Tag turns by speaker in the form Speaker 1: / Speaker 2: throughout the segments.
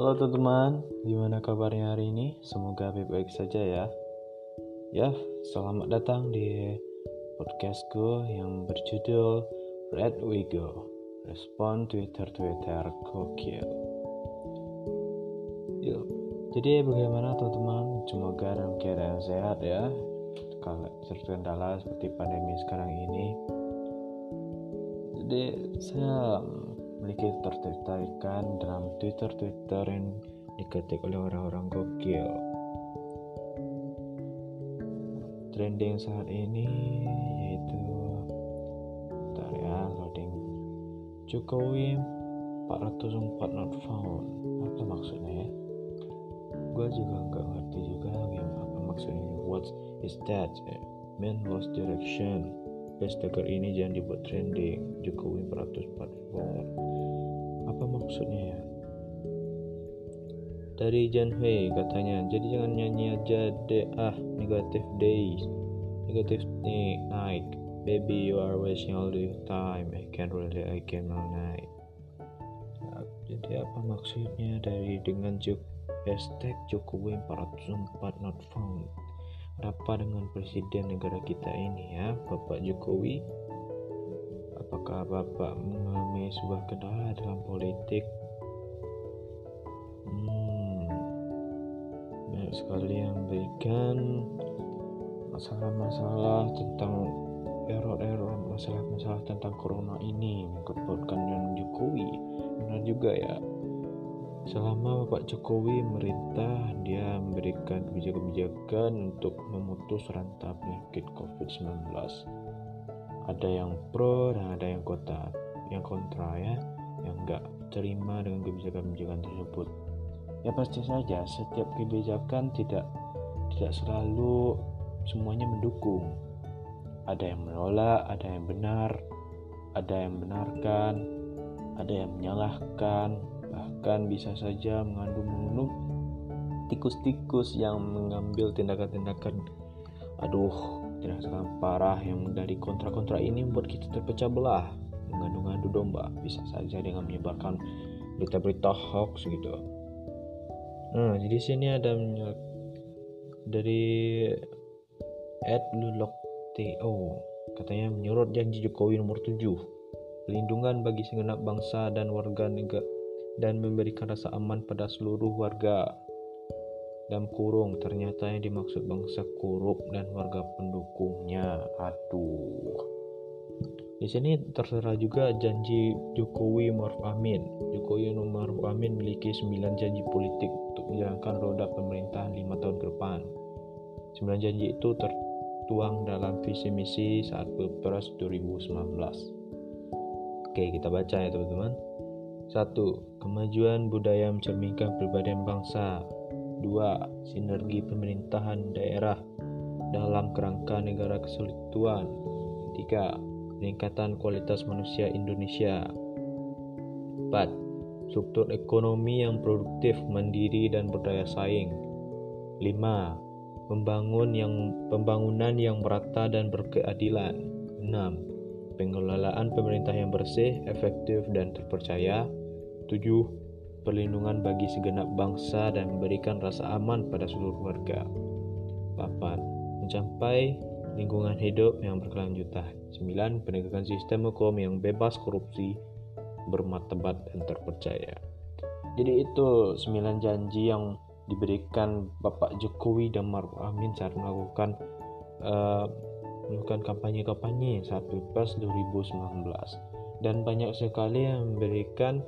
Speaker 1: Halo teman-teman, gimana kabarnya hari ini? Semoga baik-baik saja ya. Ya, selamat datang di podcastku yang berjudul Red We Go. Respon Twitter-Twitter gokil. Yuk, jadi bagaimana teman-teman? Semoga dalam keadaan sehat ya. Kalau terkendala seperti pandemi sekarang ini. Jadi saya memiliki ketertarikan dalam Twitter-Twitter yang diketik oleh orang-orang gokil. Trending saat ini yaitu bentar ya loading Jokowi 404 not found. Apa maksudnya? Ya gue juga nggak ngerti juga yang apa maksudnya. What is that? Man lost direction hashtag ini jangan dibuat trending. Jokowi 404 found apa maksudnya ya? Dari Jan Hui katanya jadi jangan nyanyi aja deh ah negative days. Negative night. Baby you are wasting all the time. I can't really I can night nah, jadi apa maksudnya dari dengan hashtag Jokowi 404 not found apa dengan presiden negara kita ini ya? Bapak Jokowi apakah Bapak mengalami sebuah kendala dalam politik? Hmm, banyak sekali yang memberikan masalah-masalah tentang error-error masalah-masalah tentang corona ini mengkepotkan dengan Jokowi. Benar juga ya Selama Bapak Jokowi merintah, dia memberikan kebijakan-kebijakan untuk memutus rantai penyakit COVID-19. Ada yang pro dan ada yang kota, yang kontra ya, yang nggak terima dengan kebijakan-kebijakan tersebut. Ya pasti saja setiap kebijakan tidak tidak selalu semuanya mendukung. Ada yang menolak, ada yang benar, ada yang benarkan, ada yang menyalahkan, bahkan bisa saja mengandung membunuh tikus-tikus yang mengambil tindakan-tindakan. Aduh tindakan parah yang dari kontra-kontra ini membuat kita terpecah belah. Mengandung-adu domba bisa saja dengan menyebarkan berita-berita hoax gitu. Nah jadi sini ada dari Ed Lulok TO katanya menyorot janji Jokowi nomor 7 pelindungan bagi segenap bangsa dan warga negara dan memberikan rasa aman pada seluruh warga. Dalam kurung, ternyata yang dimaksud bangsa korup dan warga pendukungnya. Aduh. Di sini terserah juga janji Jokowi Maruf Amin. Jokowi Maruf Amin memiliki 9 janji politik untuk menjalankan roda pemerintahan 5 tahun ke depan. 9 janji itu tertuang dalam visi misi saat Pilpres 2019. Oke, kita baca ya teman-teman. 1. Kemajuan budaya mencerminkan perbedaan bangsa. 2. Sinergi pemerintahan daerah dalam kerangka negara kesatuan. 3. Peningkatan kualitas manusia Indonesia. 4. Struktur ekonomi yang produktif, mandiri dan berdaya saing. 5. Membangun yang pembangunan yang merata dan berkeadilan. 6. Pengelolaan pemerintah yang bersih, efektif dan terpercaya. 7. Perlindungan bagi segenap bangsa dan memberikan rasa aman pada seluruh warga. 8. Mencapai lingkungan hidup yang berkelanjutan. 9. Penegakan sistem hukum yang bebas korupsi, bermartabat dan terpercaya. Jadi itu 9 janji yang diberikan Bapak Jokowi dan Maruf Amin saat melakukan uh, melakukan kampanye-kampanye saat Pilpres 2019 dan banyak sekali yang memberikan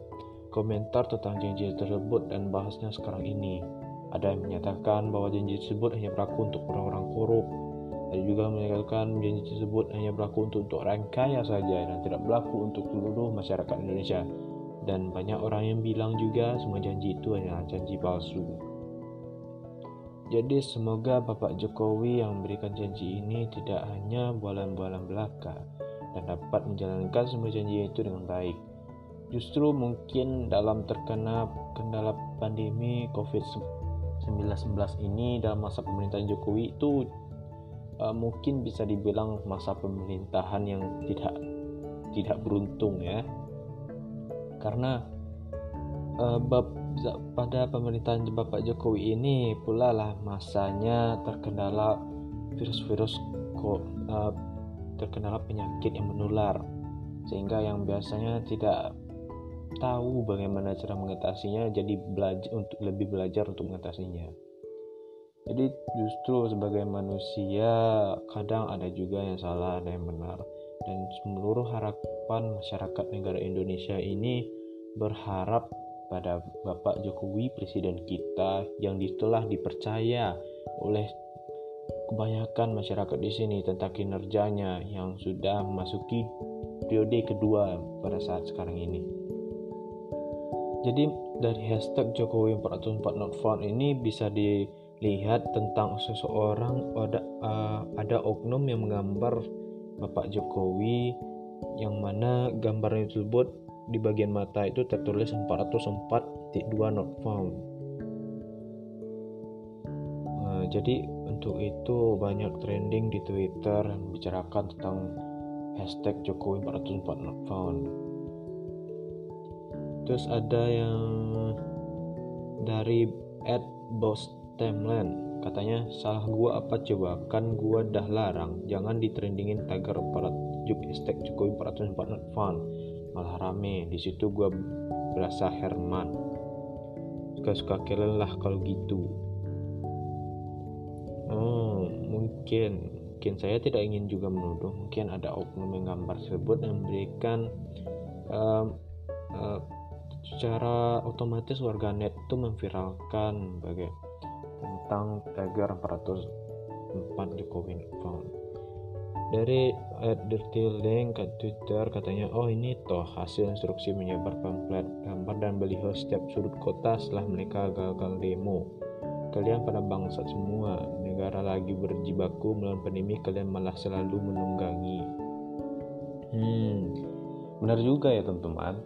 Speaker 1: komentar tentang janji tersebut dan bahasnya sekarang ini. Ada yang menyatakan bahwa janji tersebut hanya berlaku untuk orang-orang korup. Ada juga menyatakan janji tersebut hanya berlaku untuk, untuk orang kaya saja dan tidak berlaku untuk seluruh masyarakat Indonesia. Dan banyak orang yang bilang juga semua janji itu adalah janji palsu. Jadi semoga Bapak Jokowi yang memberikan janji ini tidak hanya bualan-bualan belaka dan dapat menjalankan semua janji itu dengan baik justru mungkin dalam terkena kendala pandemi COVID-19 ini dalam masa pemerintahan Jokowi itu uh, mungkin bisa dibilang masa pemerintahan yang tidak tidak beruntung ya. Karena uh, bab pada pemerintahan Bapak Jokowi ini pula lah masanya terkendala virus-virus uh, terkendala penyakit yang menular. Sehingga yang biasanya tidak tahu bagaimana cara mengatasinya jadi belajar untuk lebih belajar untuk mengatasinya jadi justru sebagai manusia kadang ada juga yang salah ada yang benar dan seluruh harapan masyarakat negara Indonesia ini berharap pada Bapak Jokowi presiden kita yang telah dipercaya oleh kebanyakan masyarakat di sini tentang kinerjanya yang sudah memasuki periode kedua pada saat sekarang ini. Jadi dari hashtag Jokowi 404 not found ini bisa dilihat tentang seseorang ada uh, ada oknum yang menggambar Bapak Jokowi yang mana gambarnya tersebut di bagian mata itu tertulis 404.2 not found. Uh, jadi untuk itu banyak trending di Twitter yang membicarakan tentang hashtag Jokowi 404 not found. Terus ada yang dari at Boss Katanya salah gua apa coba? Kan gua dah larang. Jangan ditrendingin tagar para juk hashtag Jokowi 404 not fun malah rame. Di situ gua berasa Herman. Suka-suka kalian lah kalau gitu. Oh mungkin. Mungkin saya tidak ingin juga menuduh. Mungkin ada oknum yang gambar tersebut yang memberikan um, uh, secara otomatis warganet itu memviralkan bagai tentang tagar 404 Jokowi found dari at link ke Twitter katanya oh ini toh hasil instruksi menyebar pamflet gambar dan baliho setiap sudut kota setelah mereka gagal demo. Kalian pada bangsat semua. Negara lagi berjibaku melawan pandemi kalian malah selalu menunggangi. Hmm benar juga ya teman-teman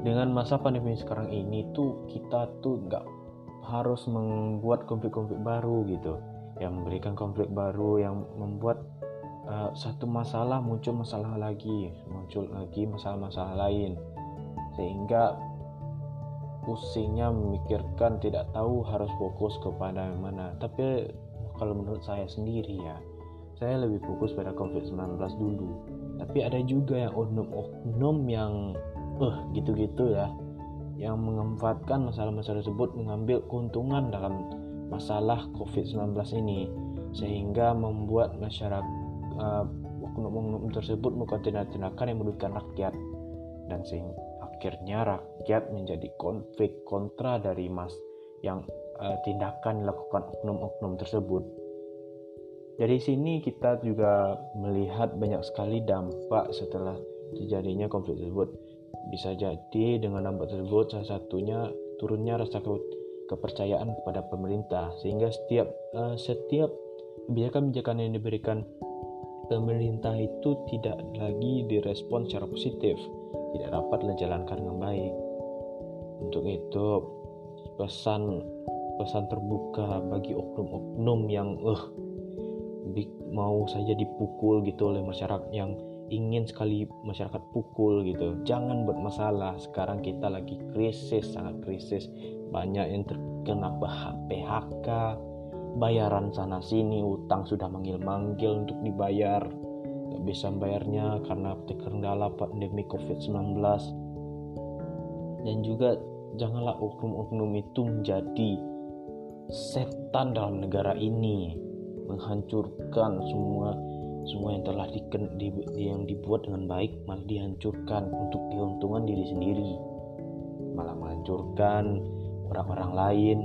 Speaker 1: dengan masa pandemi sekarang ini tuh kita tuh nggak harus membuat konflik-konflik baru gitu. Yang memberikan konflik baru yang membuat uh, satu masalah muncul masalah lagi muncul lagi masalah-masalah lain. Sehingga pusingnya memikirkan tidak tahu harus fokus kepada yang mana. Tapi kalau menurut saya sendiri ya saya lebih fokus pada COVID-19 dulu. Tapi ada juga yang oknum-oknum yang uh, gitu-gitu ya. Yang memanfaatkan masalah-masalah tersebut mengambil keuntungan dalam masalah COVID-19 ini sehingga membuat masyarakat uh, oknum-oknum tersebut melakukan tindakan-tindakan yang merugikan rakyat. Dan sehingga akhirnya rakyat menjadi konflik kontra dari mas yang uh, tindakan dilakukan oknum-oknum tersebut. Dari sini kita juga melihat banyak sekali dampak setelah terjadinya konflik tersebut bisa jadi dengan dampak tersebut salah satunya turunnya rasa ke kepercayaan kepada pemerintah sehingga setiap uh, setiap kebijakan-kebijakan yang diberikan pemerintah itu tidak lagi direspon secara positif, tidak dapat dijalankan dengan baik. Untuk itu pesan pesan terbuka bagi oknum-oknum yang eh uh, mau saja dipukul gitu oleh masyarakat yang ingin sekali masyarakat pukul gitu. Jangan buat masalah. Sekarang kita lagi krisis sangat krisis. Banyak yang terkena PHK bayaran sana sini utang sudah manggil-manggil untuk dibayar. Gak bisa bayarnya karena terkendala pandemi COVID-19 dan juga janganlah oknum-oknum itu menjadi setan dalam negara ini. Menghancurkan semua semua yang telah di, di, yang dibuat dengan baik malah dihancurkan untuk keuntungan diri sendiri. Malah menghancurkan orang-orang lain.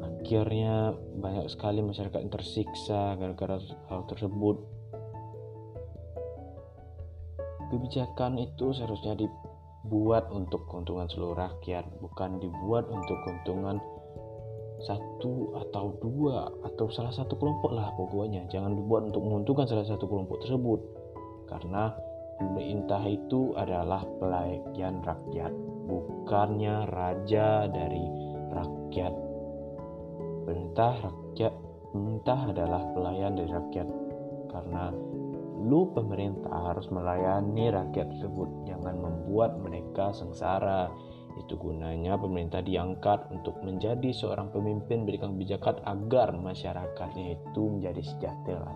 Speaker 1: Akhirnya banyak sekali masyarakat yang tersiksa gara-gara hal tersebut. Kebijakan itu seharusnya dibuat untuk keuntungan seluruh rakyat bukan dibuat untuk keuntungan satu atau dua atau salah satu kelompok lah pokoknya. Jangan dibuat untuk menguntungkan salah satu kelompok tersebut. Karena pemerintah itu adalah pelayan rakyat bukannya raja dari rakyat. Pemerintah rakyat pemerintah adalah pelayan dari rakyat. Karena lu pemerintah harus melayani rakyat tersebut. Jangan membuat mereka sengsara Itu gunanya pemerintah diangkat untuk menjadi seorang pemimpin berikan kebijakan agar masyarakatnya itu menjadi sejahtera.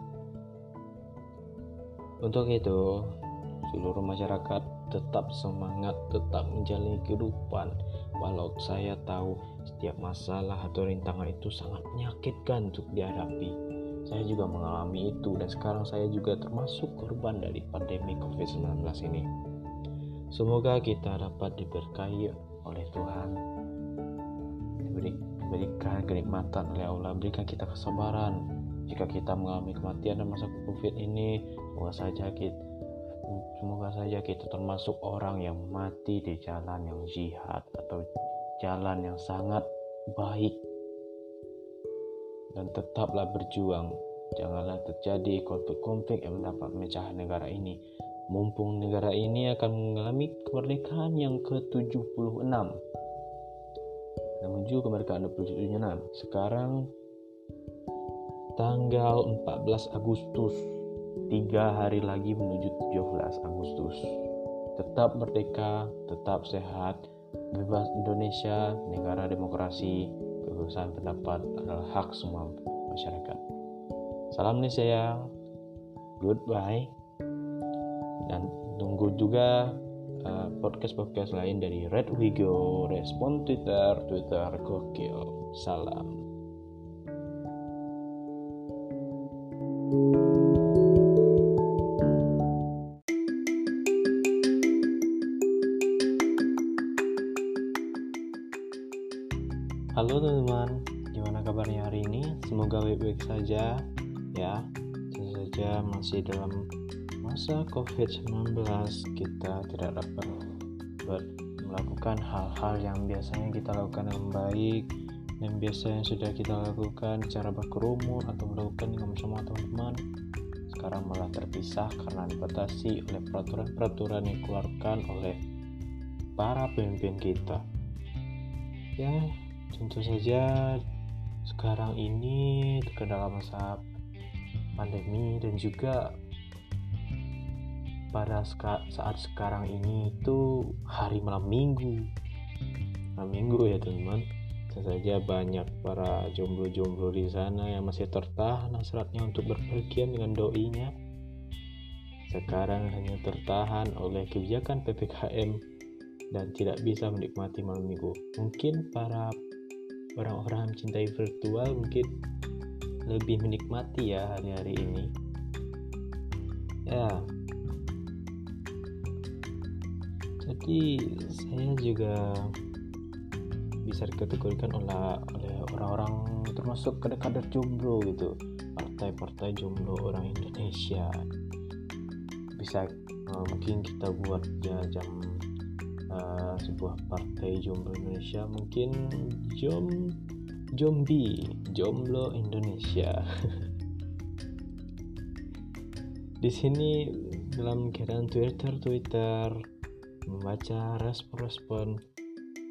Speaker 1: Untuk itu, seluruh masyarakat tetap semangat, tetap menjalani kehidupan. Walau saya tahu setiap masalah atau rintangan itu sangat menyakitkan untuk dihadapi. Saya juga mengalami itu dan sekarang saya juga termasuk korban dari pandemi COVID-19 ini. Semoga kita dapat diberkahi oleh Tuhan, diberi, diberikan kenikmatan oleh Allah, berikan kita kesabaran. Jika kita mengalami kematian dan masa COVID ini, semoga saja kita Semoga saja kita termasuk orang yang mati di jalan yang jihad atau jalan yang sangat baik dan tetaplah berjuang. Janganlah terjadi konflik-konflik yang mendapat memecah negara ini. Mumpung negara ini akan mengalami kemerdekaan yang ke-76. Menuju kemerdekaan 76. Sekarang tanggal 14 Agustus tiga hari lagi menuju 17 Agustus. Tetap merdeka, tetap sehat, bebas Indonesia, negara demokrasi, kebebasan pendapat adalah hak semua masyarakat. Salam nih goodbye, dan tunggu juga uh, podcast-podcast lain dari Red Wigo, respon Twitter, Twitter gokil. Salam. Halo teman-teman, gimana kabarnya hari ini? Semoga baik-baik saja ya. Tentu saja masih dalam masa COVID-19 kita tidak dapat melakukan hal-hal yang biasanya kita lakukan dengan baik dan biasanya sudah kita lakukan cara berkerumun atau melakukan dengan bersama teman-teman sekarang malah terpisah karena dibatasi oleh peraturan-peraturan yang dikeluarkan oleh para pemimpin kita. Ya Tentu saja sekarang ini dalam masa pandemi dan juga pada saat sekarang ini itu hari malam minggu. Malam minggu ya teman-teman. Saja banyak para jomblo-jomblo di sana yang masih tertahan hasratnya untuk berpergian dengan doinya. Sekarang hanya tertahan oleh kebijakan PPKM dan tidak bisa menikmati malam minggu. Mungkin para orang-orang mencintai virtual mungkin lebih menikmati ya hari-hari ini. Ya jadi saya juga bisa dikategorikan oleh oleh orang-orang termasuk kader-kader jomblo gitu. Partai-partai jomblo orang Indonesia. Bisa uh, mungkin kita buat ya jam uh, sebuah partai jomblo Indonesia. Mungkin jom Jombi Jomblo Indonesia. Di sini dalam keadaan Twitter Twitter membaca respon-respon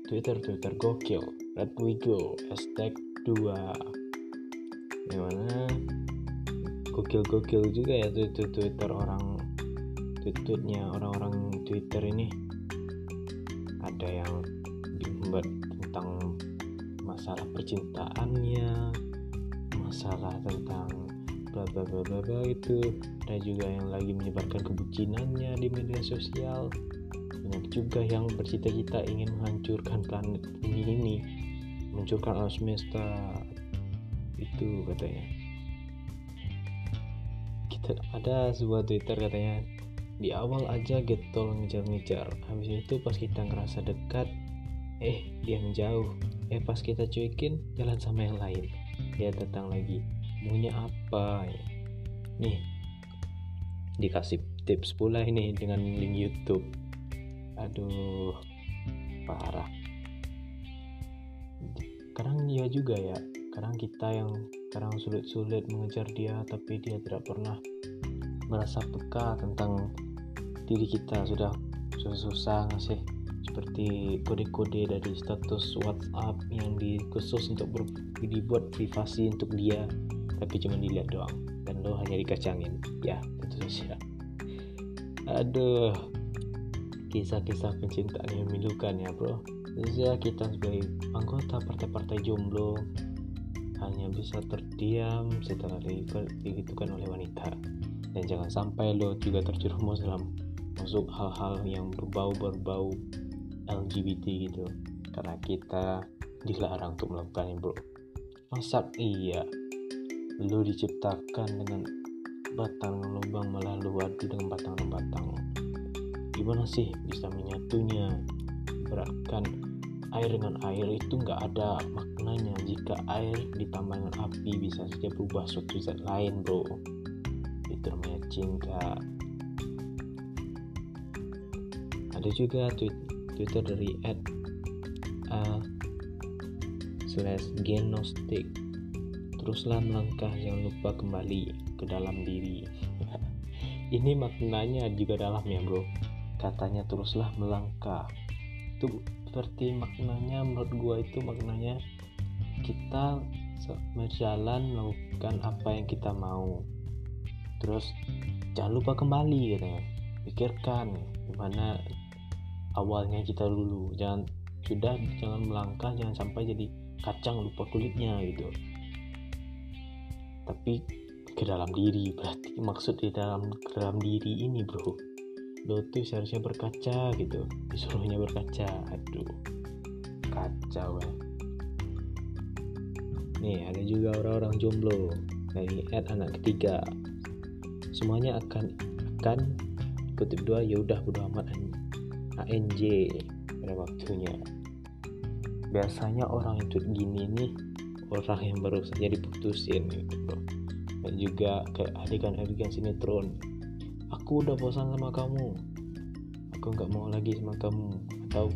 Speaker 1: Twitter Twitter gokil. Let we go. Hashtag 2 gimana? Gokil-gokil juga ya Twitter Twitter orang tweetnya orang-orang Twitter ini. Ada yang dibuat tentang masalah percintaannya masalah tentang bla bla bla bla itu ada juga yang lagi menyebarkan kebucinannya di media sosial banyak juga yang bercita-cita ingin menghancurkan planet bumi ini menghancurkan alam semesta. Itu katanya. Kita ada sebuah twitter katanya di awal aja getol ngejar-ngejar habis itu pas kita ngerasa dekat eh dia menjauh. Eh pas kita cuekin jalan sama yang lain. Dia datang lagi maunya apa ya? Nih dikasih tips pula ini dengan link YouTube aduh parah. Kadang dia juga ya. Kadang kita yang kadang sulit-sulit mengejar dia tapi dia tidak pernah merasa peka tentang diri kita. Sudah susah-susah ngasih seperti kode-kode dari status WhatsApp yang dikhusus untuk ber, dibuat privasi untuk dia tapi cuma dilihat doang. Dan lo hanya dikacangin. Ya tentu saja. Aduh kisah-kisah pencintaan yang memilukan ya bro. Bisa kita sebagai anggota partai-partai jomblo hanya bisa terdiam setelah digitukan oleh wanita. Dan jangan sampai lo juga terjerumus dalam masuk hal-hal yang berbau-berbau LGBT gitu. Karena kita dilarang untuk melakukannya bro. Masa iya lu diciptakan dengan batang lubang malah lu adu dengan batang batang gimana sih bisa menyatunya? Beratkan air dengan air itu nggak ada maknanya. Jika air ditambah dengan api bisa saja berubah suatu zat lain bro. Itu namanya cinta. Ada juga tweet twitter dari uh, slash genostic teruslah melangkah jangan lupa kembali ke dalam diri. Ini maknanya juga dalam ya bro katanya teruslah melangkah. Itu seperti maknanya menurut gua itu maknanya kita berjalan melakukan apa yang kita mau. Terus jangan lupa kembali katanya pikirkan gimana awalnya kita dulu. Jangan sudah jangan melangkah jangan sampai jadi kacang lupa kulitnya gitu. Tapi ke dalam diri berarti maksud di dalam ke dalam diri ini bro tuh seharusnya berkaca gitu. Disuruhnya berkaca. Aduh. Kacau ya nih ada juga orang-orang jomblo. Dari ad anak ketiga. Semuanya akan akan kutip dua ya udah bodo amat ANJ pada waktunya. Biasanya orang itu gini nih orang yang baru saja diputusin gitu. Dan juga kayak adegan-adegan sinetron aku udah bosan sama kamu. Aku nggak mau lagi sama kamu. Atau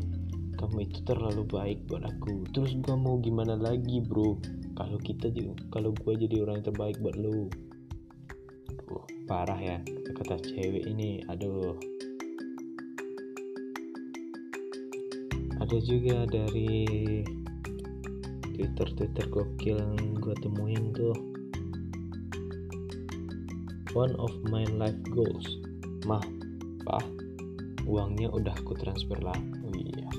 Speaker 1: kamu itu terlalu baik buat aku. Terus gua mau gimana lagi bro? Kalau kita kalau gua jadi orang terbaik buat lo aduh parah ya kata cewek ini. Aduh. Ada juga dari twitter-twitter gokil yang gue temuin tuh one of my life goals. Mah pah. Uangnya udah aku transfer lah. Oh iya.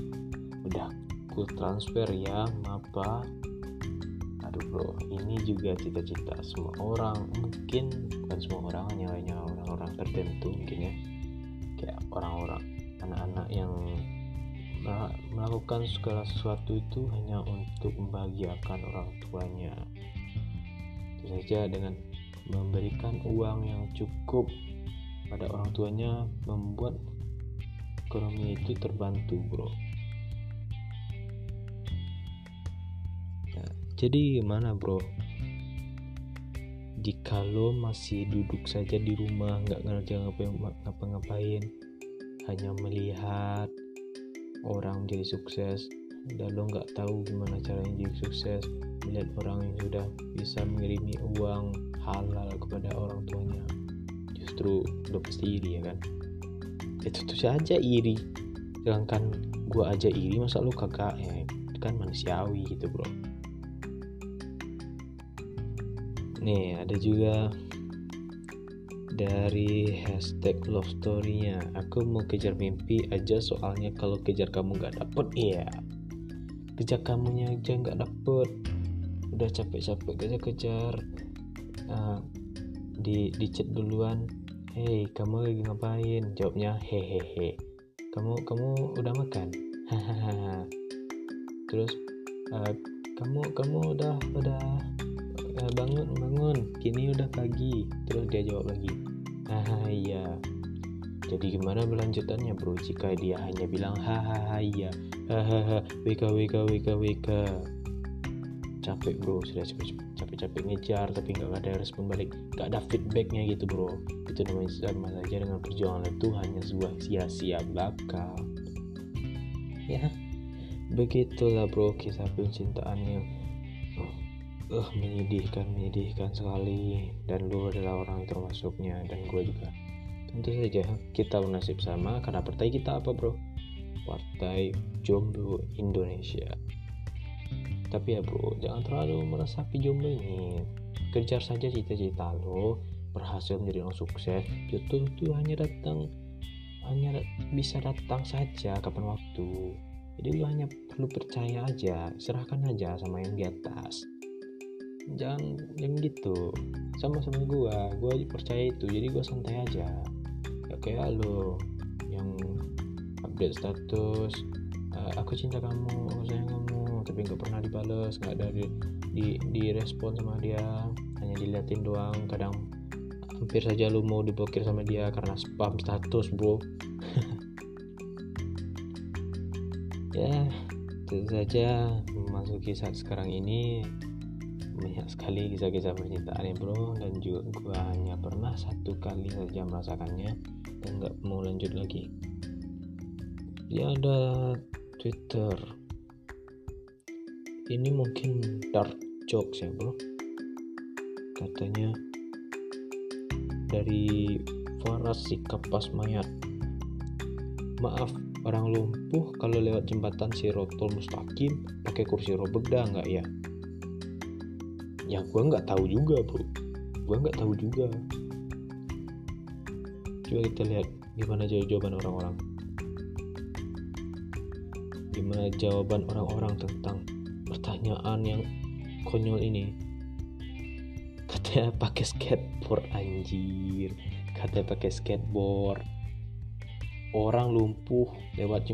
Speaker 1: Udah aku transfer ya mapa aduh bro. Ini juga cita-cita semua orang. Mungkin bukan semua orang hanya orang-orang tertentu mungkin ya. Kayak orang-orang anak-anak yang melakukan segala sesuatu itu hanya untuk membahagiakan orang tuanya. Itu saja dengan memberikan uang yang cukup pada orang tuanya membuat ekonomi itu terbantu, bro. Nah, jadi gimana, bro? Jika lo masih duduk saja di rumah nggak ngerjain ngapa-ngapain, hanya melihat orang jadi sukses dan lo nggak tahu gimana caranya jadi sukses melihat orang yang sudah bisa mengirimi uang halal kepada orang tuanya. Justru lo pasti iri ya kan? Itu tuh saja iri. Sedangkan gua aja iri masa lo kakak ya itu kan manusiawi gitu bro. Nih ada juga dari hashtag love story-nya. Aku mau kejar mimpi aja soalnya kalau kejar kamu nggak dapet iya. Kejar kamunya aja nggak dapet. Udah capek-capek kejar-kejar uh, di di chat duluan. Hei kamu lagi ngapain? Jawabnya hehehe. Kamu kamu udah makan? Hahaha terus uh, kamu kamu udah udah uh, bangun bangun. Kini udah pagi. Terus dia jawab lagi ah iya. Jadi gimana berlanjutannya bro? Jika dia hanya bilang hahaha iya. Hahaha wk wk wk wk capek bro. Sudah capek-capek ngejar tapi nggak ada respon balik. Nggak ada feedbacknya gitu bro. Itu namanya sama saja dengan perjuangan itu hanya sebuah sia-sia belaka ya begitulah bro kisah percintaan yang uh, menyedihkan menyedihkan sekali. Dan lu adalah orang termasuknya. Dan gue juga. Tentu saja kita bernasib sama karena partai kita apa bro? Partai jomblo Indonesia tapi ya bro jangan terlalu meresapi jomblo ini. Kejar saja cita-cita lo berhasil menjadi orang sukses jodoh itu hanya datang hanya bisa datang saja kapan waktu. Jadi lu hanya perlu percaya aja serahkan aja sama yang di atas. Jangan yang gitu. Sama sama gua gua percaya itu jadi gua santai aja. Ya kayak lo yang update status uh, aku cinta kamu sayang kamu tapi nggak pernah dibales nggak dari di di respon sama dia. Hanya diliatin doang kadang hampir saja lu mau diblokir sama dia karena spam status bro. Ya tentu saja. Memasuki saat sekarang ini banyak sekali kisah-kisah percintaan ya bro. Dan juga gua hanya pernah satu kali saja merasakannya dan nggak mau lanjut lagi. Dia ada Twitter ini mungkin dark jokes ya bro katanya dari Faras si kapas mayat maaf orang lumpuh kalau lewat jembatan Sirotol Mustaqim pakai kursi roda nggak ya? Ya gue nggak tahu juga bro gue nggak tahu juga. Coba kita lihat gimana jawaban orang-orang. Gimana jawaban orang-orang tentang pertanyaan yang konyol ini. Katanya pakai skateboard anjir. Katanya pakai skateboard. Orang lumpuh lewat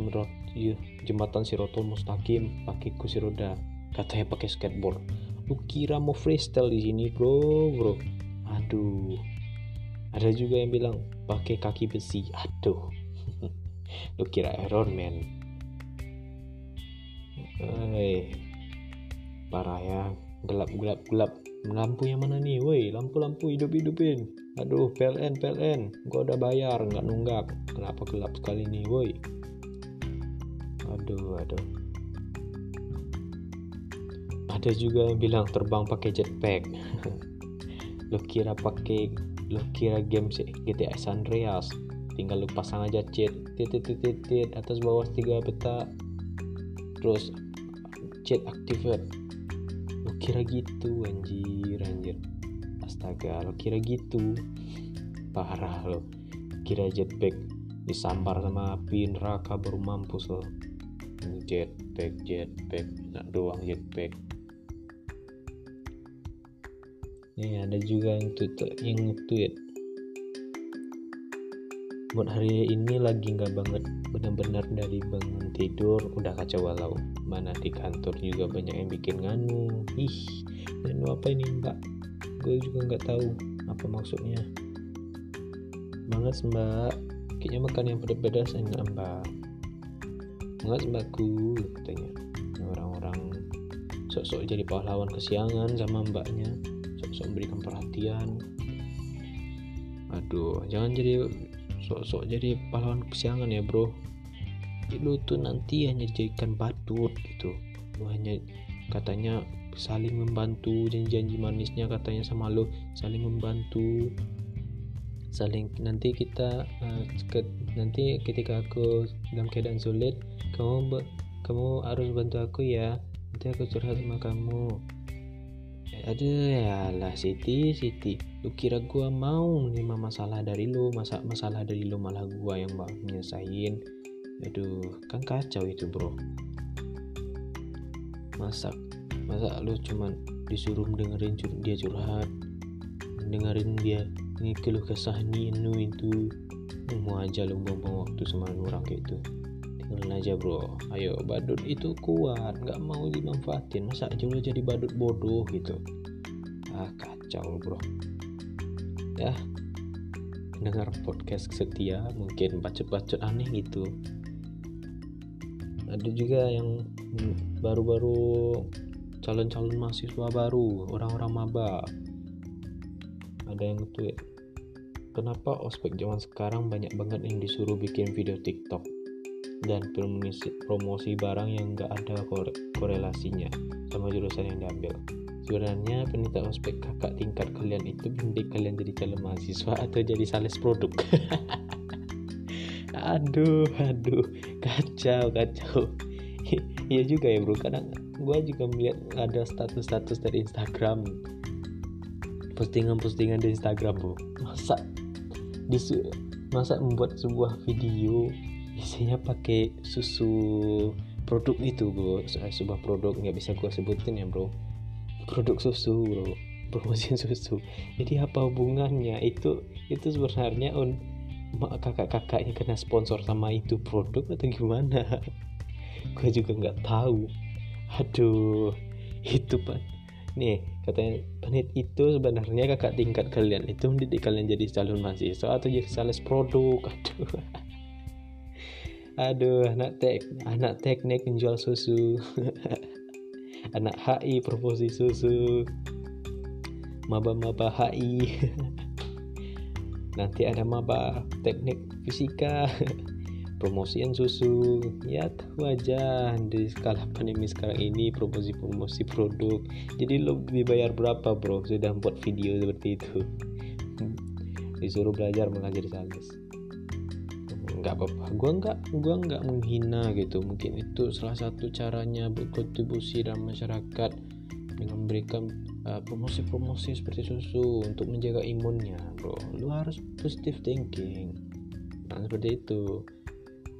Speaker 1: iya, jembatan Sirotol Mustaqim pakai kursi roda. Katanya pakai skateboard. Lu kira mau freestyle di sini bro bro? Aduh. Ada juga yang bilang pakai kaki besi. Aduh. Lu kira Iron Man? Eh parah ya. Gelap gelap gelap. Lampu yang mana nih? Woi lampu lampu hidup hidupin aduh PLN PLN. Gua udah bayar nggak nunggak. Kenapa gelap sekali nih woi? Aduh aduh. Ada juga yang bilang terbang pakai jetpack. Lo kira pakai lo kira game GTA San Andreas? Tinggal lu pasang aja cheat. Titit titit tit. Atas bawah tiga peta. Terus cheat activate lo kira gitu anjir anjir. Astaga lo kira gitu. Parah lo. Kira jetpack disambar sama api neraka baru mampus lo. Jetpack jetpack nak doang jetpack. Ini ada juga yang tweet yang tweet buat hari ini lagi nggak banget benar-benar dari bangun tidur udah kacau walau. Mana di kantor juga banyak yang bikin nganu. Ih nganu apa ini mbak? Gue juga nggak tahu apa maksudnya. Banget mbak. Kayaknya makan yang pedas-pedas enggak mbak. Banget mbakku katanya. Orang-orang sok-sok jadi pahlawan kesiangan sama mbaknya. Sok-sok memberikan perhatian. Aduh jangan jadi sok-sok jadi pahlawan kesiangan ya bro. Lu tuh nanti hanya dijadikan badut gitu. Lu hanya katanya saling membantu janji-janji manisnya katanya sama lu saling membantu. Saling nanti kita uh, ke, nanti ketika aku dalam keadaan sulit kamu kamu harus bantu aku ya. Nanti aku curhat sama kamu aduh ya lah Siti Siti. Lu kira gua mau nerima masalah dari lu masa masalah dari lu malah gua yang mau nyesain aduh kan kacau itu bro. Masa masa lu cuman disuruh dengerin cur dia curhat? Dengerin dia ini keluh kesah ini itu? Mau aja lu buang waktu sama orang kayak itu tinggalin aja bro. Ayo badut itu kuat nggak mau dimanfaatin. Masa aja jadi badut bodoh gitu? Ah kacau bro. Ya dengar podcast setia mungkin bacot-bacot aneh gitu. Ada juga yang baru-baru calon-calon mahasiswa baru orang-orang maba. Ada yang tweet kenapa ospek zaman sekarang banyak banget yang disuruh bikin video tiktok dan promosi, promosi barang yang gak ada korelasinya sama jurusan yang diambil. Sebenarnya penita ospek kakak tingkat kalian itu mending kalian jadi calon mahasiswa atau jadi sales produk. aduh, aduh, kacau, kacau. Iya juga ya bro, kadang gue juga melihat ada status-status dari Instagram postingan-postingan di Instagram bro masa masa membuat sebuah video isinya pakai susu produk itu bro. Sebuah produk nggak bisa gue sebutin ya bro. Produk susu bro. Promosi susu. Jadi apa hubungannya? Itu itu sebenarnya on kakak-kakaknya kena sponsor sama itu produk atau gimana? Gue juga nggak tahu. Aduh itu pak. Nih katanya penit itu sebenarnya kakak tingkat kalian itu mendidik kalian jadi calon mahasiswa atau jadi sales produk? Aduh aduh anak tek anak teknik menjual susu. Anak HI promosi susu. Maba-maba HI nanti ada maba teknik fisika. Promosian susu. Ya aja di skala pandemi sekarang ini promosi-promosi produk. Jadi lo dibayar berapa bro? Sudah buat video seperti itu. Disuruh belajar jadi sales nggak apa-apa. Gue nggak gua nggak menghina gitu. Mungkin itu salah satu caranya berkontribusi dalam masyarakat dengan memberikan uh, promosi-promosi seperti susu untuk menjaga imunnya bro. Lu harus positive thinking. Nah seperti itu.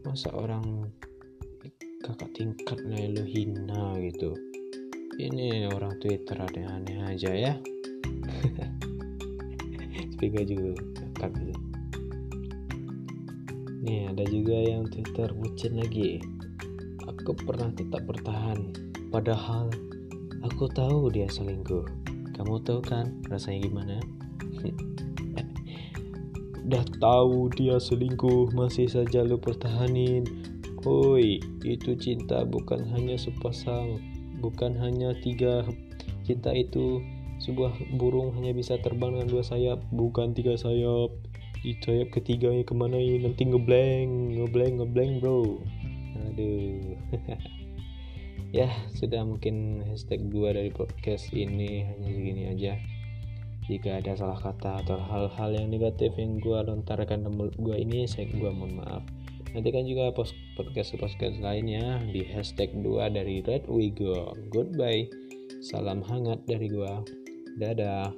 Speaker 1: Masa orang kakak tingkat lu hina gitu? Ini orang Twitter ada aneh aja ya. Spiga juga kakak nih ada juga yang Twitter bucin lagi aku pernah tetap bertahan padahal aku tahu dia selingkuh kamu tahu kan rasanya gimana Udah tahu dia selingkuh, masih saja lu pertahanin. Oi, itu cinta bukan hanya sepasang, bukan hanya tiga. Cinta itu sebuah burung hanya bisa terbang dengan dua sayap, bukan tiga sayap. Di sayap ketiganya ke mana? Ini nanti ngeblank, ngeblank, ngeblank bro. Aduh. ya sudah mungkin hashtag 2 dari podcast ini. Hanya segini aja. Jika ada salah kata atau hal-hal yang negatif yang gue lontarkan mulut gue ini saya gue mohon maaf. Nantikan juga podcast podcast lainnya di hashtag 2 dari Red We Go goodbye. Salam hangat dari gue dadah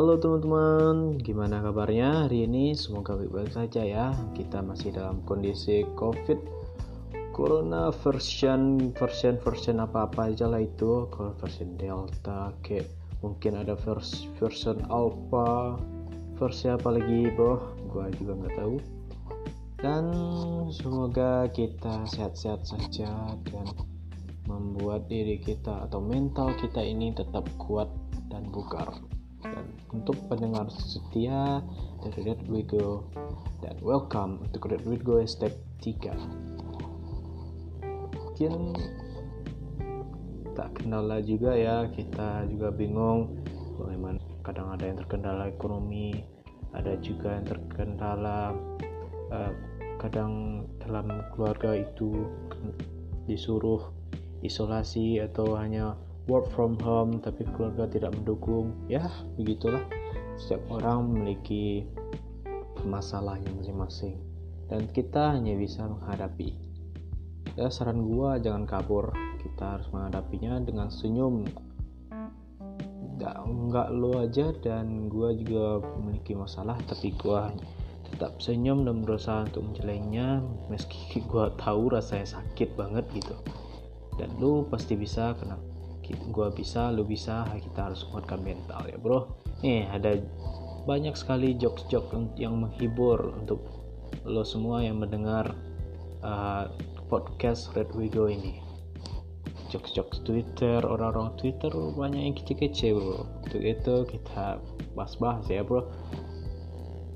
Speaker 1: Halo teman-teman, gimana kabarnya hari ini? Semoga baik-baik saja ya. Kita masih dalam kondisi COVID Corona version version version apa-apa aja lah itu. Kalau version Delta, kayak mungkin ada vers version Alpha, versi apa lagi, boh? Gua juga nggak tahu. Dan semoga kita sehat-sehat saja dan membuat diri kita atau mental kita ini tetap kuat dan bugar dan untuk pendengar setia dari Red Wigo dan welcome untuk Red Wigo step 3 mungkin tak kendala juga ya kita juga bingung bagaimana kadang ada yang terkendala ekonomi ada juga yang terkendala uh, kadang dalam keluarga itu disuruh isolasi atau hanya work from home tapi keluarga tidak mendukung. Ya begitulah. Setiap orang memiliki masalahnya masing-masing. Dan kita hanya bisa menghadapi. Ya saran gua jangan kabur. Kita harus menghadapinya dengan senyum. Nggak nggak lo aja dan gua juga memiliki masalah tapi gua tetap senyum dan berusaha untuk menjelainya meski gua tahu rasanya sakit banget gitu. Dan lu pasti bisa kenapa gue bisa lu bisa kita harus kuatkan mental ya bro. Nih ada banyak sekali jokes-jokes yang menghibur untuk lo semua yang mendengar uh, podcast Red Wigo ini. Jokes-jokes Twitter orang-orang Twitter banyak yang kece-kece bro. Untuk itu kita bahas-bahas ya bro.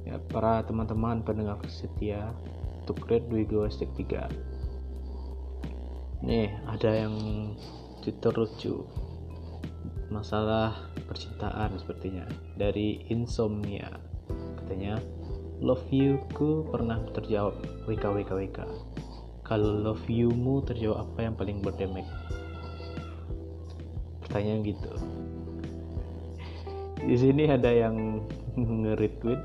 Speaker 1: Ya para teman-teman pendengar setia untuk Red Wigo Stick 3 nih ada yang Twitter lucu masalah percintaan sepertinya. Dari insomnia. Katanya love you ku pernah terjawab wk wk wk kalau love you mu terjawab apa yang paling berdemek? Pertanyaan gitu. Di sini ada yang nge-retweet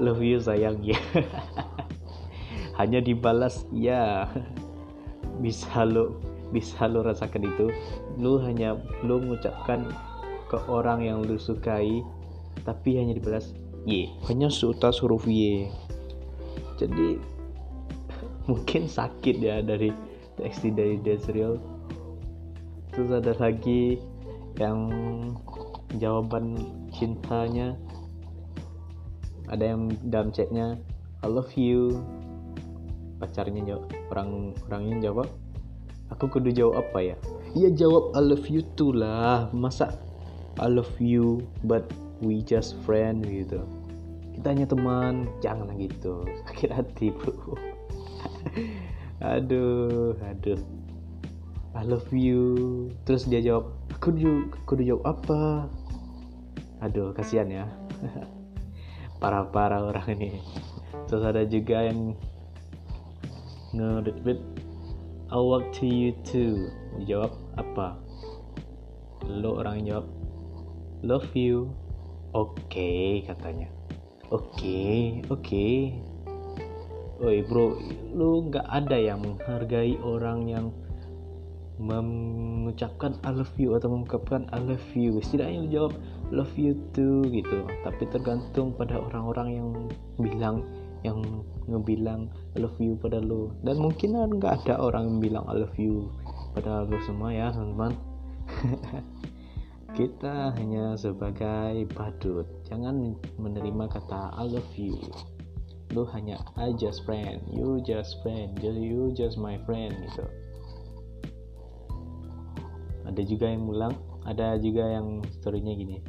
Speaker 1: love you sayang ya. Hanya dibalas ya. Bisa lo bisa lo rasakan itu. Lu hanya lu mengucapkan ke orang yang lu sukai tapi hanya dibalas Y hanya seutas huruf Y jadi mungkin sakit ya dari teksi dari Desreal terus ada lagi yang jawaban cintanya. Ada yang dalam chatnya I love you. Pacarnya jawab orang orangnya jawab aku kudu jawab apa ya? Iya jawab I love you tuh lah. Masa I love you but we just friend gitu. Kita hanya teman jangan gitu. Sakit hati bro. Aduh aduh. I love you. Terus dia jawab aku juga aku jawab apa? Aduh kasihan ya. Para-para orang ini. Terus ada juga yang nge-retweet I walk to you too. Dijawab apa? Lo orang jawab love you. Oke okay, katanya. Oke okay, oke. Okay. Oi bro, lu nggak ada yang menghargai orang yang mengucapkan I love you atau mengungkapkan I love you. Setidaknya lu jawab love you too gitu. Tapi tergantung pada orang-orang yang bilang yang ngebilang I love you pada lu dan mungkin nggak ada orang yang bilang I love you pada lu semua ya teman-teman. Kita hanya sebagai badut. Jangan menerima kata I love you. Lu hanya I just friend you just friend you just my friend gitu. Ada juga yang ulang ada juga yang storynya gini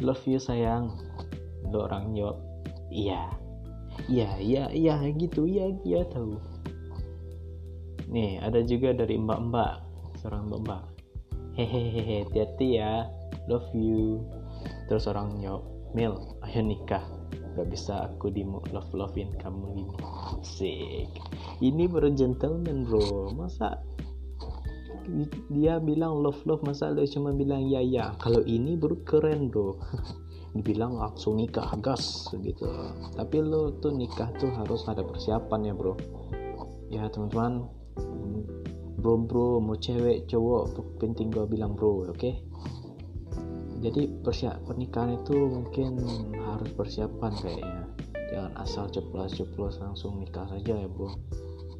Speaker 1: love you sayang. Lo orang jawab iya iya iya iya gitu iya iya tahu. Nih ada juga dari mbak-mbak seorang mbak-mbak hehehe hati-hati ya love you. Terus orang jawab Mil ayo nikah. Gak bisa aku di love lovein kamu ini sick. Ini baru gentleman bro. Masa dia bilang love love masa lu cuma bilang ya ya. Kalau ini bro keren bro dibilang langsung nikah gas gitu. Tapi lo tuh nikah tuh harus ada persiapan ya bro. Ya teman-teman bro bro. Mau cewek cowok penting gua bilang bro oke? Okay? jadi persiap pernikahan itu mungkin harus persiapan kayaknya. Jangan asal ceplos ceplos langsung nikah saja ya bro.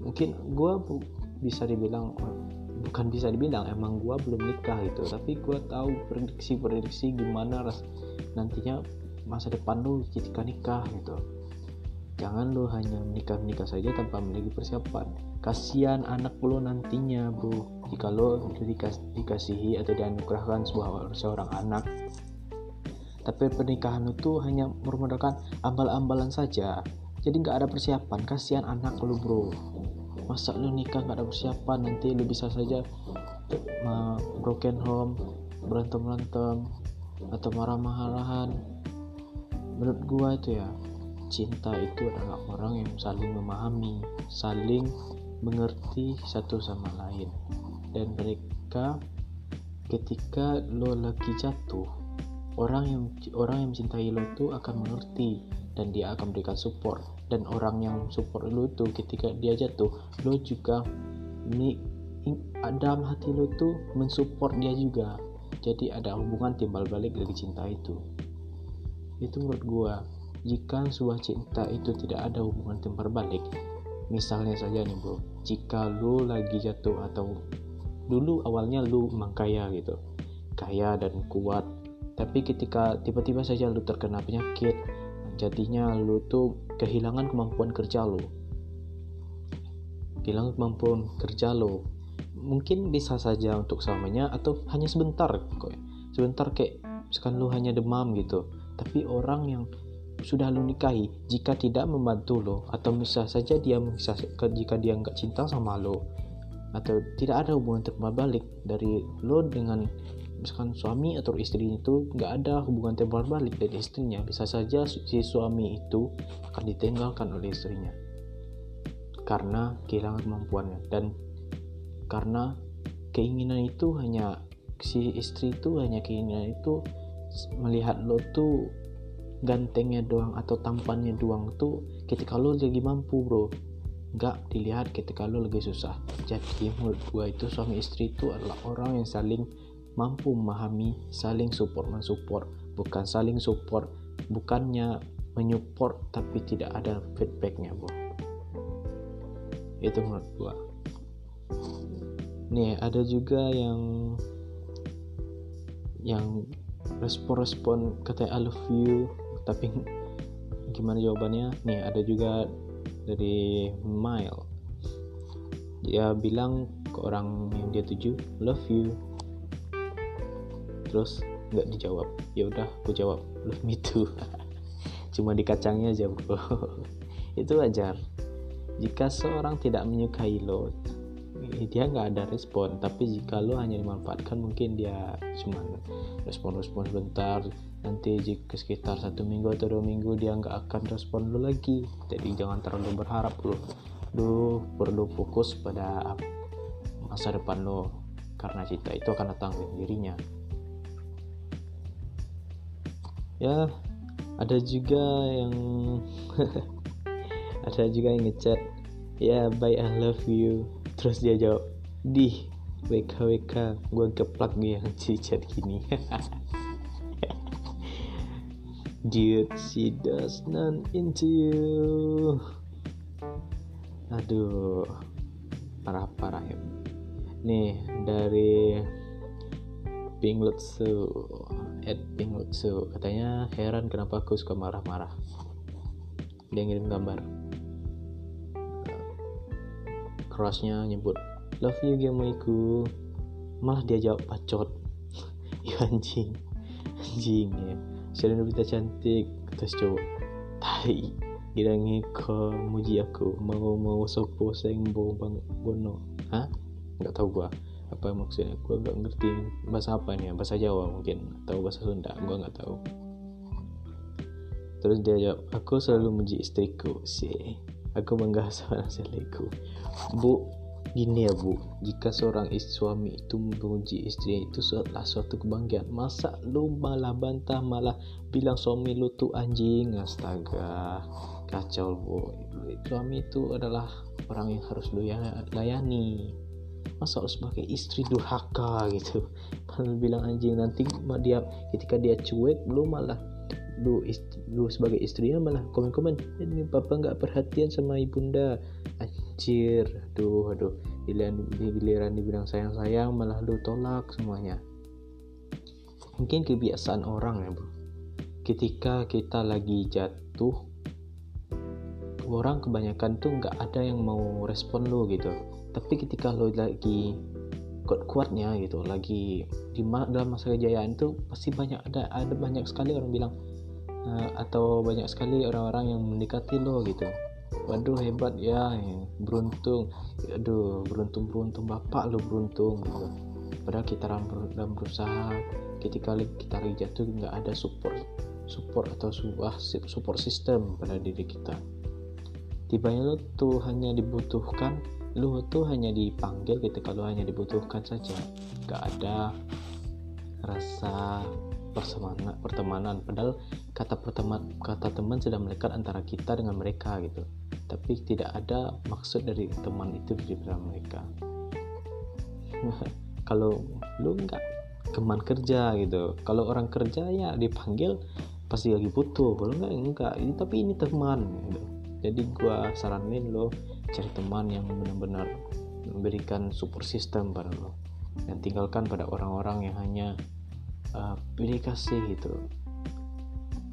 Speaker 1: Mungkin gua bisa dibilang bukan bisa dibilang emang gue belum nikah gitu. Tapi gue tahu prediksi-prediksi gimana ras nantinya masa depan lu ketika nikah gitu. Jangan lu hanya menikah nikah saja tanpa memiliki persiapan. Kasihan anak lu nantinya bro jika lo dikas dikasihi atau dianugerahkan sebuah seorang anak. Tapi pernikahan itu hanya merupakan ambal-ambalan saja. Jadi nggak ada persiapan. Kasihan anak lu bro masa lu nikah gak ada persiapan nanti lu bisa saja broken home berantem berantem atau marah-marahan menurut gua itu ya cinta itu adalah orang yang saling memahami saling mengerti satu sama lain. Dan mereka ketika lo lagi jatuh orang yang orang yang mencintai lo itu akan mengerti dan dia akan berikan support dan orang yang support lu tuh ketika dia jatuh lu juga ini dalam hati lu tuh mensupport dia juga. Jadi ada hubungan timbal balik dari cinta itu. Itu menurut gua jika sebuah cinta itu tidak ada hubungan timbal balik misalnya saja nih bro jika lu lagi jatuh atau dulu awalnya lu emang kaya gitu kaya dan kuat tapi ketika tiba-tiba saja lu terkena penyakit jadinya lu tuh kehilangan kemampuan kerja lo kehilangan kemampuan kerja lo mungkin bisa saja untuk selamanya atau hanya sebentar kok sebentar kayak misalkan lu hanya demam gitu. Tapi orang yang sudah lu nikahi jika tidak membantu lo atau bisa saja dia bisa jika dia nggak cinta sama lo atau tidak ada hubungan terbalik dari lo dengan misalkan suami atau istri itu nggak ada hubungan timbal balik dari istrinya. Bisa saja si suami itu akan ditinggalkan oleh istrinya karena kehilangan kemampuannya. Dan karena keinginan itu hanya si istri itu hanya keinginan itu melihat lo tuh gantengnya doang atau tampannya doang tuh ketika lo lagi mampu bro. Nggak dilihat ketika lo lagi susah. Jadi menurut gua itu suami istri itu adalah orang yang saling mampu memahami saling support mensupport. Bukan saling support bukannya menyupport tapi tidak ada feedbacknya bu. Itu menurut gua. Nih ada juga yang yang respon-respon kata I love you. Tapi gimana jawabannya? Nih ada juga dari Mile. Dia bilang ke orang yang dia tuju love you terus nggak dijawab. Ya udah aku jawab. Me too cuma dikacangnya aja bro. Itu wajar. Jika seorang tidak menyukai lo dia nggak ada respon. Tapi jika lo hanya dimanfaatkan mungkin dia cuma respon-respon sebentar. Nanti jika sekitar satu minggu atau dua minggu dia nggak akan respon lo lagi. Jadi jangan terlalu berharap lo. Lo perlu fokus pada masa depan lo. Karena cita itu akan datang dengan dirinya ya ada juga yang ada juga yang ngechat ya bye I love you. Terus dia jawab di WK WK gue geplak gue yang chat gini. Dude she does not into you. Aduh parah parah ya. Nih dari Pink Lutsu at Pink Lutsu katanya heran kenapa aku suka marah-marah. Dia ngirim gambar. Crossnya nyebut love you gemaiku malah dia jawab pacot ya anjing. Anjing ya. Shalina Nobita cantik? Terus cowok tai ngi ke muji aku. Mau mau sopo bo bang bono. Hah? Nggak tahu gua apa maksudnya? Gua nggak ngerti. Bahasa apa nih? Bahasa Jawa mungkin. Atau bahasa Sunda? Gua nggak tahu. Terus dia jawab aku selalu muji istriku. Sih aku bangga sama istriku bu gini ya bu. Jika seorang istri suami itu memuji istri itu adalah suatu kebanggaan. Masa lu malah bantah malah bilang suami lu tuh anjing? Astaga. Kacau bu. Suami itu adalah orang yang harus lu ya, layani masa harus sebagai istri durhaka gitu? Malah bilang anjing nanti dia ketika dia cuek lu malah lu istri, lu sebagai istrinya malah komen-komen ini papa nggak perhatian sama ibunda. Anjir aduh aduh. Giliran giliran dibilang sayang-sayang malah lu tolak semuanya. Mungkin kebiasaan orang ya bro ketika kita lagi jatuh orang kebanyakan tuh nggak ada yang mau respon lu gitu tapi ketika lo lagi kuat-kuatnya gitu lagi di dalam masa kejayaan itu pasti banyak ada ada banyak sekali orang bilang uh, atau banyak sekali orang-orang yang mendekati lo gitu. Waduh hebat ya beruntung. Aduh beruntung beruntung bapak lo beruntung gitu. Padahal kita dalam berusaha ketika kita lagi jatuh nggak ada support support atau sebuah support system pada diri kita. Tibanya lo tuh hanya dibutuhkan lo tuh hanya dipanggil gitu kalau hanya dibutuhkan saja. Nggak ada rasa pertemanan pertemanan. Padahal kata perteman kata teman sudah melekat antara kita dengan mereka gitu. Tapi tidak ada maksud dari teman itu di dalam mereka. Kalau lu nggak teman kerja gitu. Kalau orang kerja ya dipanggil pasti lagi butuh. Kalau nggak enggak ini tapi ini teman gitu jadi gua saranin lo cari teman yang benar-benar memberikan support system pada lo. Dan tinggalkan pada orang-orang yang hanya uh, pilih kasih gitu.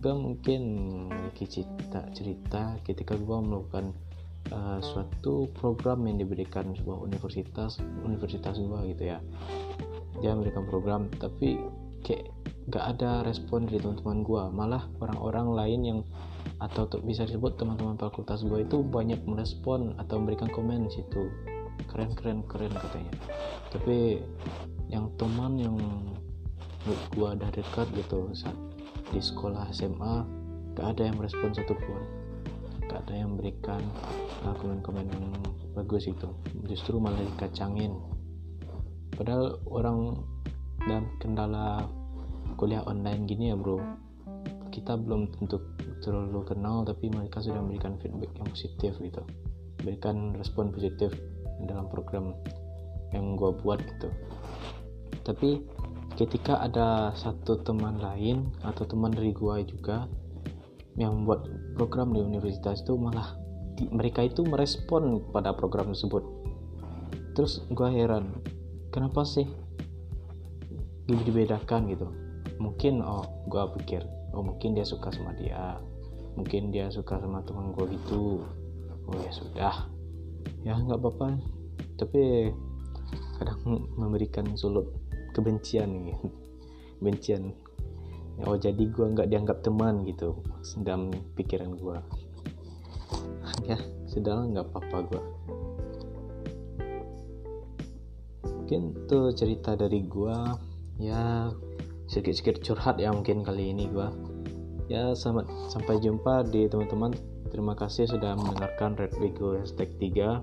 Speaker 1: Gue mungkin memiliki cerita cerita ketika gue melakukan uh, suatu program yang diberikan sebuah universitas universitas gue gitu ya. Dia memberikan program tapi kayak gak ada respon dari teman-teman gue malah orang-orang lain yang atau bisa disebut teman-teman fakultas gue itu banyak merespon atau memberikan komen situ. Keren keren keren katanya. Tapi yang teman yang gue ada dekat gitu saat di sekolah SMA gak ada yang merespon satupun. Gak ada yang memberikan uh, komen-komen yang bagus itu. Justru malah dikacangin. Padahal orang dan kendala kuliah online gini ya bro kita belum tentu terlalu kenal tapi mereka sudah memberikan feedback yang positif gitu. Berikan respon positif dalam program yang gue buat gitu. Tapi ketika ada satu teman lain atau teman dari gua juga yang membuat program di universitas itu malah di, mereka itu merespon pada program tersebut. Terus gua heran kenapa sih? Dibedakan gitu. Mungkin oh gua pikir oh mungkin dia suka sama dia. Mungkin dia suka sama teman gua gitu. Oh ya sudah. Ya nggak apa-apa. Tapi kadang memberikan sulut kebencian nih. Kebencian oh jadi gue nggak dianggap teman gitu dalam pikiran gue ya sudah nggak apa-apa gue mungkin tuh cerita dari gue ya sedikit-sedikit curhat ya mungkin kali ini gue ya selamat sampai jumpa di teman-teman. Terima kasih sudah mendengarkan Red Wigo hashtag 3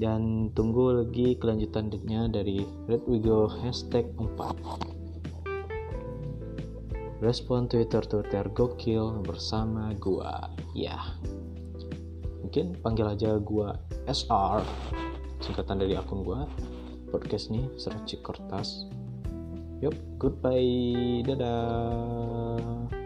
Speaker 1: dan tunggu lagi kelanjutannya dari Red Wigo hashtag 4 respon Twitter Twitter gokil bersama gua. Ya. Mungkin panggil aja gua SR singkatan dari akun gua. Podcast nih seracik kertas yup goodbye dadah